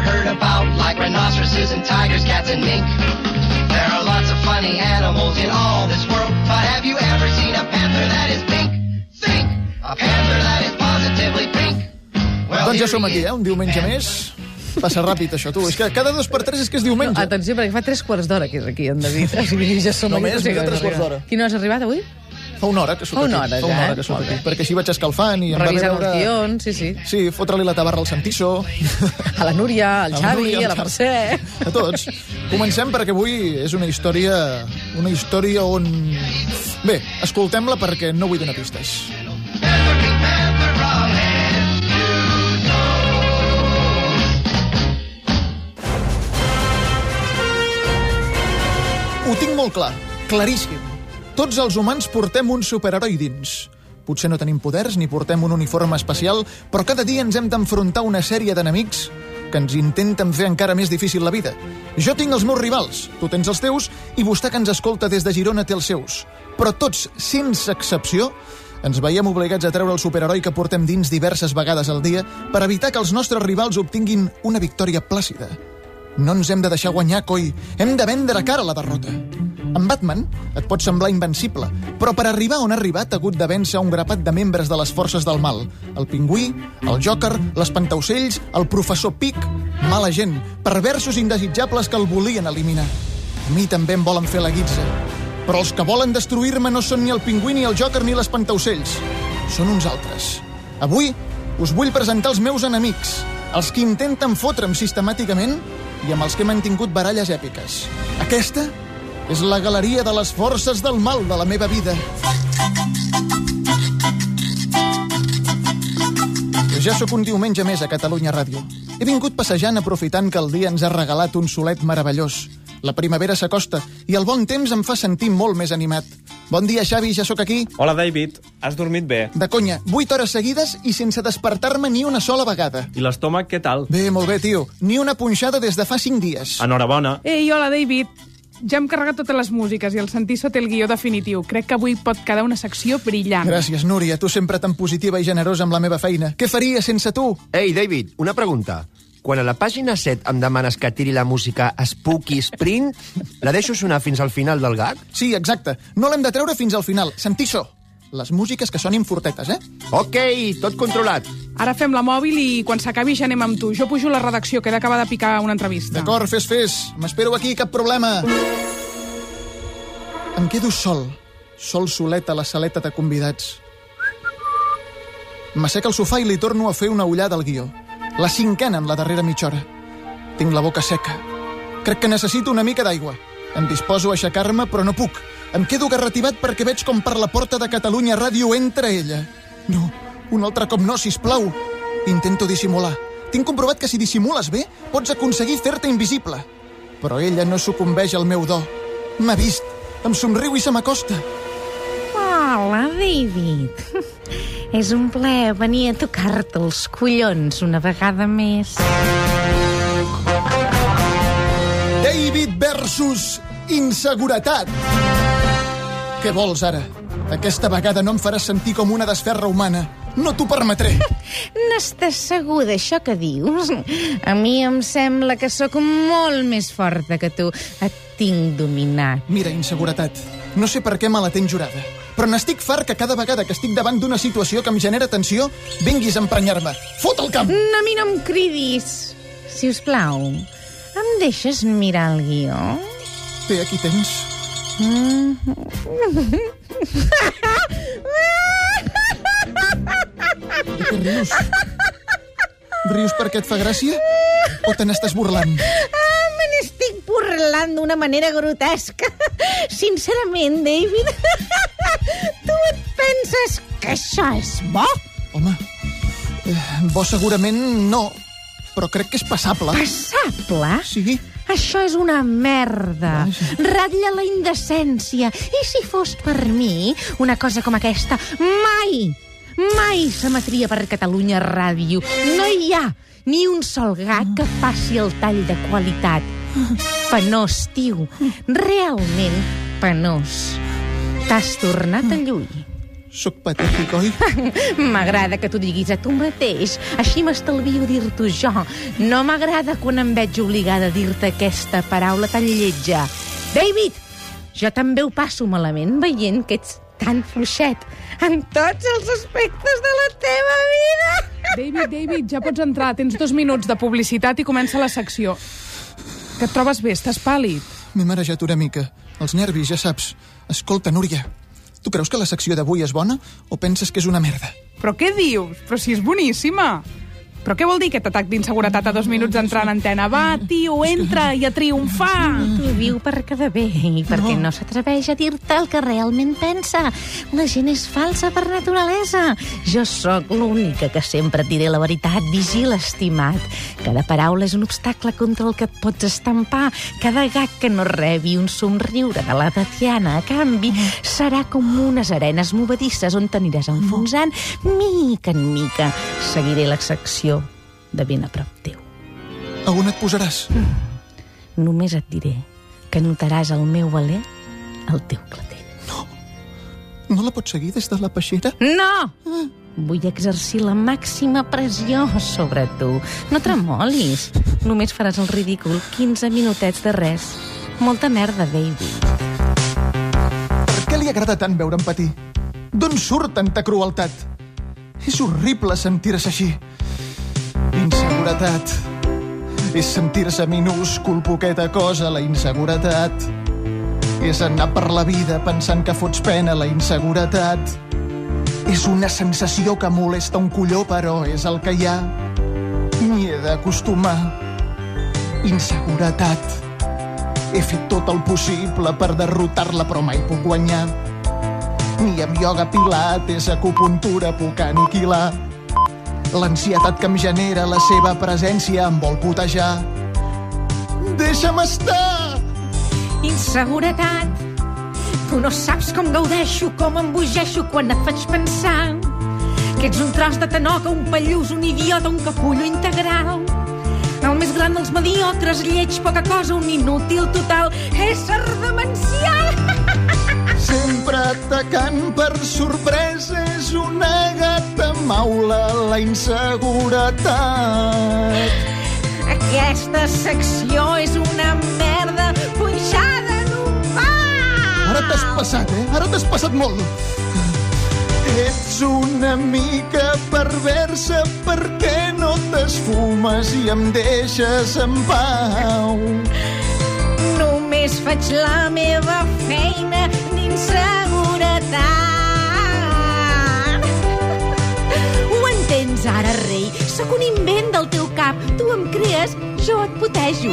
never heard about, like rhinoceroses and tigers, cats and mink. There are lots of funny animals in all this world, but have you ever seen a panther that is pink? Think! A panther that is positively pink. Well, Doncs ja som aquí, eh? Un diumenge més. Passa ràpid, això, tu. És que cada dos per tres és que és diumenge. Atenció, perquè fa tres quarts d'hora que és aquí, en David. O sigui, ja som Només, aquí. mira, tres que quarts d'hora. Qui no has arribat avui? Fa una hora que sóc Fa una aquí. hora, Fa una hora que sóc Molt aquí. Perquè així vaig escalfant i em va Revisant veure... guions, sí, sí. Sí, fotre-li la tabarra al Santissó. A la Núria, al A la Xavi, Núria, a la Xavi. Mercè... A tots. Comencem perquè avui és una història... Una història on... Bé, escoltem-la perquè no vull donar pistes. Ho tinc molt clar, claríssim. Tots els humans portem un superheroi dins. Potser no tenim poders ni portem un uniforme especial, però cada dia ens hem d'enfrontar a una sèrie d'enemics que ens intenten fer encara més difícil la vida. Jo tinc els meus rivals, tu tens els teus, i vostè que ens escolta des de Girona té els seus. Però tots, sense excepció, ens veiem obligats a treure el superheroi que portem dins diverses vegades al dia per evitar que els nostres rivals obtinguin una victòria plàcida. No ens hem de deixar guanyar, coi. Hem de vendre cara a la derrota. En Batman et pot semblar invencible, però per arribar on ha arribat ha hagut de vèncer un grapat de membres de les forces del mal. El pingüí, el Joker, l'espantaucells, el professor Pic... Mala gent, perversos indesitjables que el volien eliminar. A mi també em volen fer la guitza. Però els que volen destruir-me no són ni el pingüí, ni el Joker, ni l'espantaucells. Són uns altres. Avui us vull presentar els meus enemics, els que intenten fotre'm sistemàticament i amb els que he mantingut baralles èpiques. Aquesta és la galeria de les forces del mal de la meva vida. Ja sóc un diumenge més a Catalunya Ràdio. He vingut passejant aprofitant que el dia ens ha regalat un solet meravellós. La primavera s'acosta i el bon temps em fa sentir molt més animat. Bon dia, Xavi, ja sóc aquí. Hola, David. Has dormit bé? De conya, 8 hores seguides i sense despertar-me ni una sola vegada. I l'estómac, què tal? Bé, molt bé, tio. Ni una punxada des de fa 5 dies. Enhorabona. Ei, hola, David. Ja hem carregat totes les músiques i el Santiso té el guió definitiu. Crec que avui pot quedar una secció brillant. Gràcies, Núria. Tu sempre tan positiva i generosa amb la meva feina. Què faria sense tu? Ei, David, una pregunta. Quan a la pàgina 7 em demanes que tiri la música Spooky Sprint, la deixo sonar fins al final del gag? Sí, exacte. No l'hem de treure fins al final. Sentissó. Les músiques que sonin fortetes, eh? Ok, tot controlat. Ara fem la mòbil i quan s'acabi ja anem amb tu. Jo pujo a la redacció, que he d'acabar de picar una entrevista. D'acord, fes, fes. M'espero aquí, cap problema. Em quedo sol. Sol solet a la saleta de convidats. M'assec al sofà i li torno a fer una ullada al guió. La cinquena en la darrera mitja hora. Tinc la boca seca. Crec que necessito una mica d'aigua. Em disposo a aixecar-me, però no puc. Em quedo garrativat perquè veig com per la porta de Catalunya Ràdio entra ella. No, un altre cop no, si plau. Intento dissimular. Tinc comprovat que si dissimules bé, pots aconseguir fer-te invisible. Però ella no sucumbeix al meu do. M'ha vist, em somriu i se m'acosta. Hola, David. És un plaer venir a tocar-te els collons una vegada més. David versus inseguretat. Què vols ara? Aquesta vegada no em faràs sentir com una desferra humana. No t'ho permetré. N'estàs segur d'això que dius? A mi em sembla que sóc molt més forta que tu. Et tinc dominat. Mira, inseguretat, no sé per què me la tens jurada, però n'estic fart que cada vegada que estic davant d'una situació que em genera tensió, vinguis a emprenyar-me. Fot el camp! A mi no em cridis. Si us plau, em deixes mirar el guió? Bé, aquí tens. De què rius? Rius perquè et fa gràcia? O te n'estàs burlant? Ah, me n'estic burlant d'una manera grotesca. Sincerament, David, tu et penses que això és bo? Home, eh, bo segurament no, però crec que és passable. Passable? Sí? Això és una merda. Vaja. Ratlla la indecència. I si fos per mi, una cosa com aquesta mai, mai s'emetria per Catalunya Ràdio. No hi ha ni un sol gag que faci el tall de qualitat. Penós, tio. Realment penós. T'has tornat a lluir. Soc patètic, oi? M'agrada que t'ho diguis a tu mateix. Així m'estalvio dir-t'ho jo. No m'agrada quan em veig obligada a dir-te aquesta paraula tan lletja. David, jo també ho passo malament veient que ets tan fluixet en tots els aspectes de la teva vida. David, David, ja pots entrar. Tens dos minuts de publicitat i comença la secció. Que et trobes bé? Estàs pàl·lid? M'he marejat una mica. Els nervis, ja saps. Escolta, Núria, tu creus que la secció d'avui és bona o penses que és una merda? Però què dius? Però si és boníssima. Però què vol dir aquest atac d'inseguretat a dos minuts d'entrar en antena? Va, tio, entra i a triomfar! T'ho diu per quedar bé i perquè no, no s'atreveix a dir-te el que realment pensa. La gent és falsa per naturalesa. Jo sóc l'única que sempre et diré la veritat. Vigila, estimat. Cada paraula és un obstacle contra el que et pots estampar. Cada gag que no rebi un somriure de la Tatiana, a canvi, serà com unes arenes movedisses on t'aniràs enfonsant mica en mica. Seguiré la secció de ben a prop teu. A on et posaràs? Només et diré que notaràs el meu valer al teu clatell. No la pots seguir des de la peixera? No! Vull exercir la màxima pressió sobre tu. No tremolis. Només faràs el ridícul 15 minutets de res. Molta merda, David. Per què li agrada tant veure'm patir? D'on surt tanta crueltat? És horrible sentir-se així. Inseguretat. És sentir-se minúscul, poqueta cosa, la inseguretat. És anar per la vida pensant que fots pena, la inseguretat. És una sensació que molesta un colló, però és el que hi ha. M'hi he d'acostumar. Inseguretat. He fet tot el possible per derrotar-la, però mai puc guanyar. Ni amb ioga pilates, acupuntura puc aniquilar. L'ansietat que em genera la seva presència em vol putejar. Deixa'm estar! Inseguretat. Tu no saps com gaudeixo, com embogeixo quan et faig pensar que ets un tros de tanoca, un pallús, un idiota, un capullo integral. El més gran dels mediocres, lleig, poca cosa, un inútil total, ésser demencial. Atacant per sorpresa és una gata maula la inseguretat. Aquesta secció és una merda punxada en un pal. Ara t'has passat, eh? Ara t'has passat molt. Ets una mica perversa perquè no t'esfumes i em deixes en pau. Només faig la meva feina d'inseguretat. Ho entens ara, rei? Sóc un invent del teu cap. Tu em crees, jo et putejo.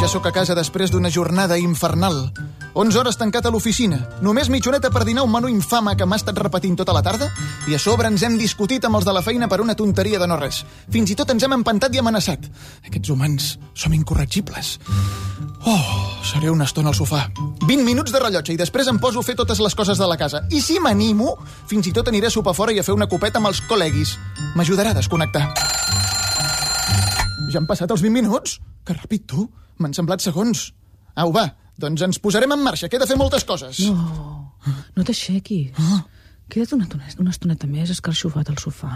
Ja sóc a casa després d'una jornada infernal. 11 hores tancat a l'oficina. Només mitjoneta per dinar un menú infame que m'ha estat repetint tota la tarda i a sobre ens hem discutit amb els de la feina per una tonteria de no res. Fins i tot ens hem empantat i amenaçat. Aquests humans som incorregibles. Oh, seré una estona al sofà. 20 minuts de rellotge i després em poso a fer totes les coses de la casa. I si m'animo, fins i tot aniré a sopar fora i a fer una copeta amb els col·leguis. M'ajudarà a desconnectar. Ja han passat els 20 minuts? Que ràpid, tu. M'han semblat segons. Au, va, doncs ens posarem en marxa, que he de fer moltes coses. No, no t'aixequis. Ah. Queda't una, estoneta, una estoneta més escarxofat al sofà.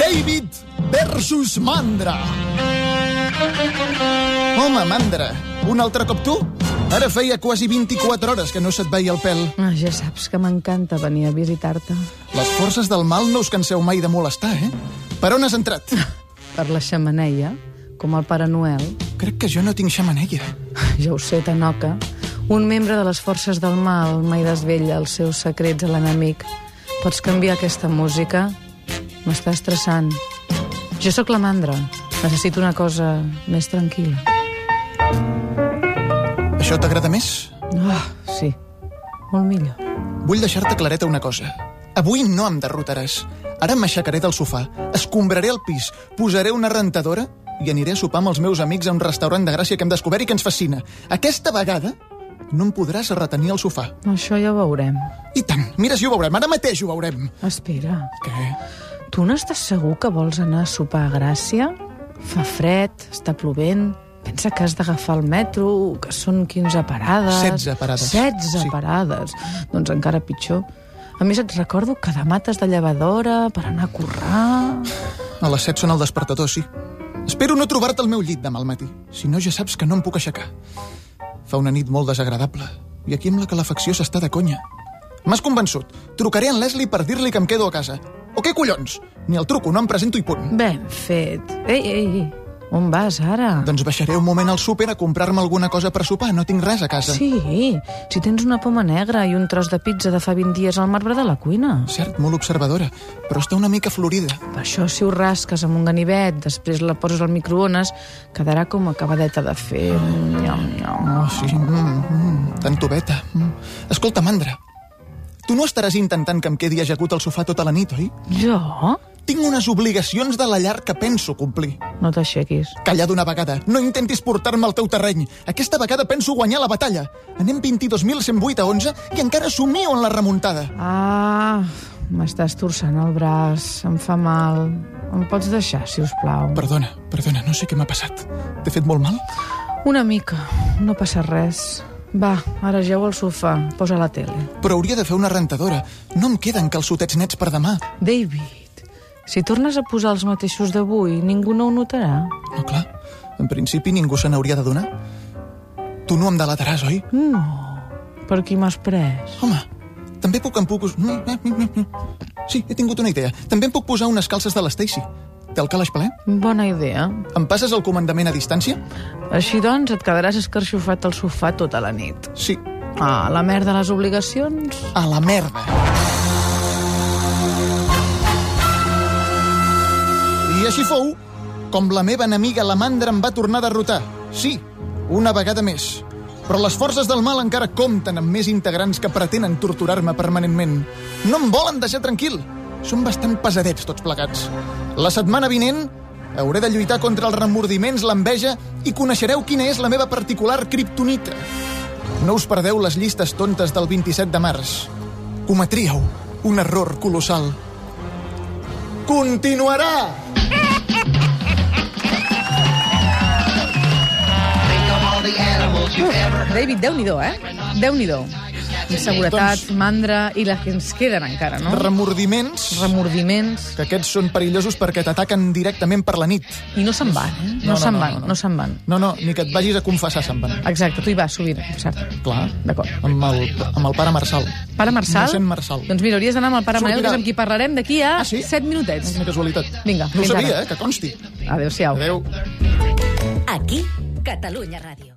David versus Mandra. Home, Mandra, un altre cop tu? Ara feia quasi 24 hores que no se't veia el pèl. Ah, ja saps que m'encanta venir a visitar-te. Les forces del mal no us canseu mai de molestar, eh? Per on has entrat? Per la xamaneia, com el Pare Noel. Crec que jo no tinc xamaneia. Ja ho sé, Tanoca. Un membre de les forces del mal mai desvella els seus secrets a l'enemic. Pots canviar aquesta música? M'està estressant. Jo sóc la mandra. Necessito una cosa més tranquil·la. Això t'agrada més? Ah, sí. Molt millor. Vull deixar-te clareta una cosa. Avui no em derrotaràs. Ara m'aixecaré del sofà, escombraré el pis, posaré una rentadora i aniré a sopar amb els meus amics a un restaurant de Gràcia que hem descobert i que ens fascina. Aquesta vegada no em podràs retenir al sofà. Això ja ho veurem. I tant, mira si ho veurem, ara mateix ho veurem. Espera, Què? tu n'estàs segur que vols anar a sopar a Gràcia? Fa fred, està plovent, pensa que has d'agafar el metro, que són 15 parades... 16 parades. 16 Sí. parades. Doncs encara pitjor. A més, et recordo que demà t'has de llevar d'hora per anar a currar... A les 7 són el despertador, sí. Espero no trobar-te al meu llit demà al matí. Si no, ja saps que no em puc aixecar. Fa una nit molt desagradable. I aquí amb la calefacció s'està de conya. M'has convençut. Trucaré en Leslie per dir-li que em quedo a casa. O què collons? Ni el truco, no em presento i punt. Ben fet. Ei, ei, ei, on vas ara? Doncs baixaré un moment al súper a comprar-me alguna cosa per sopar. No tinc res a casa. Sí, si tens una poma negra i un tros de pizza de fa 20 dies al marbre de la cuina. Cert, molt observadora, però està una mica florida. Per això, si ho rasques amb un ganivet, després la poses al microones, quedarà com acabadeta de fer. Nyam, nyam. Oh, sí, mm, mm, tan tubeta. Mm. Escolta, Mandra, tu no estaràs intentant que em quedi ajagut al sofà tota la nit, oi? Jo? Tinc unes obligacions de la llar que penso complir. No t'aixequis. Calla d'una vegada. No intentis portar-me al teu terreny. Aquesta vegada penso guanyar la batalla. Anem 22.108 a 11 i encara somio en la remuntada. Ah, m'estàs torçant el braç, em fa mal. Em pots deixar, si us plau? Perdona, perdona, no sé què m'ha passat. T'he fet molt mal? Una mica, no passa res. Va, ara geu al sofà, posa la tele. Però hauria de fer una rentadora. No em queden calçotets nets per demà. David, si tornes a posar els mateixos d'avui, ningú no ho notarà. No, clar. En principi ningú se n'hauria de donar. Tu no em delataràs, oi? No, per qui m'has pres? Home, també puc em puc... Mm, mm, mm. Sí, he tingut una idea. També em puc posar unes calces de l'Stacy. Té el calaix ple? Bona idea. Em passes el comandament a distància? Així doncs, et quedaràs escarxofat al sofà tota la nit. Sí. Ah, la merda les obligacions? A la merda. I així fou com la meva enemiga la mandra em va tornar a derrotar. Sí, una vegada més. Però les forces del mal encara compten amb més integrants que pretenen torturar-me permanentment. No em volen deixar tranquil. Són bastant pesadets tots plegats. La setmana vinent hauré de lluitar contra els remordiments, l'enveja i coneixereu quina és la meva particular kriptonita. No us perdeu les llistes tontes del 27 de març. Cometríeu un error colossal. Continuarà! David, déu-n'hi-do, eh? Déu-n'hi-do. Inseguretat, Doncs- mandra i les que ens queden encara, no? Remordiments, Remordiments. que aquests són perillosos perquè t'ataquen directament per la nit. I no se'n van, eh? No, No, no, se'n no, van, no, no, no. se'n van. No, no, ni que et vagis a confessar, se'n van. Exacte, tu hi vas sovint, cert. Clar, D'acord. amb el, amb el pare Marçal. Pare Marçal? Mossèn Marçal. Doncs mira, hauries d'anar amb el pare Manel, que és amb qui parlarem d'aquí a Ah, sí? 7 minutets. Quina casualitat. Vinga, No ho sabia, ara. eh, que consti. Adéu-siau. Adéu. Aquí, Catalunya Ràdio.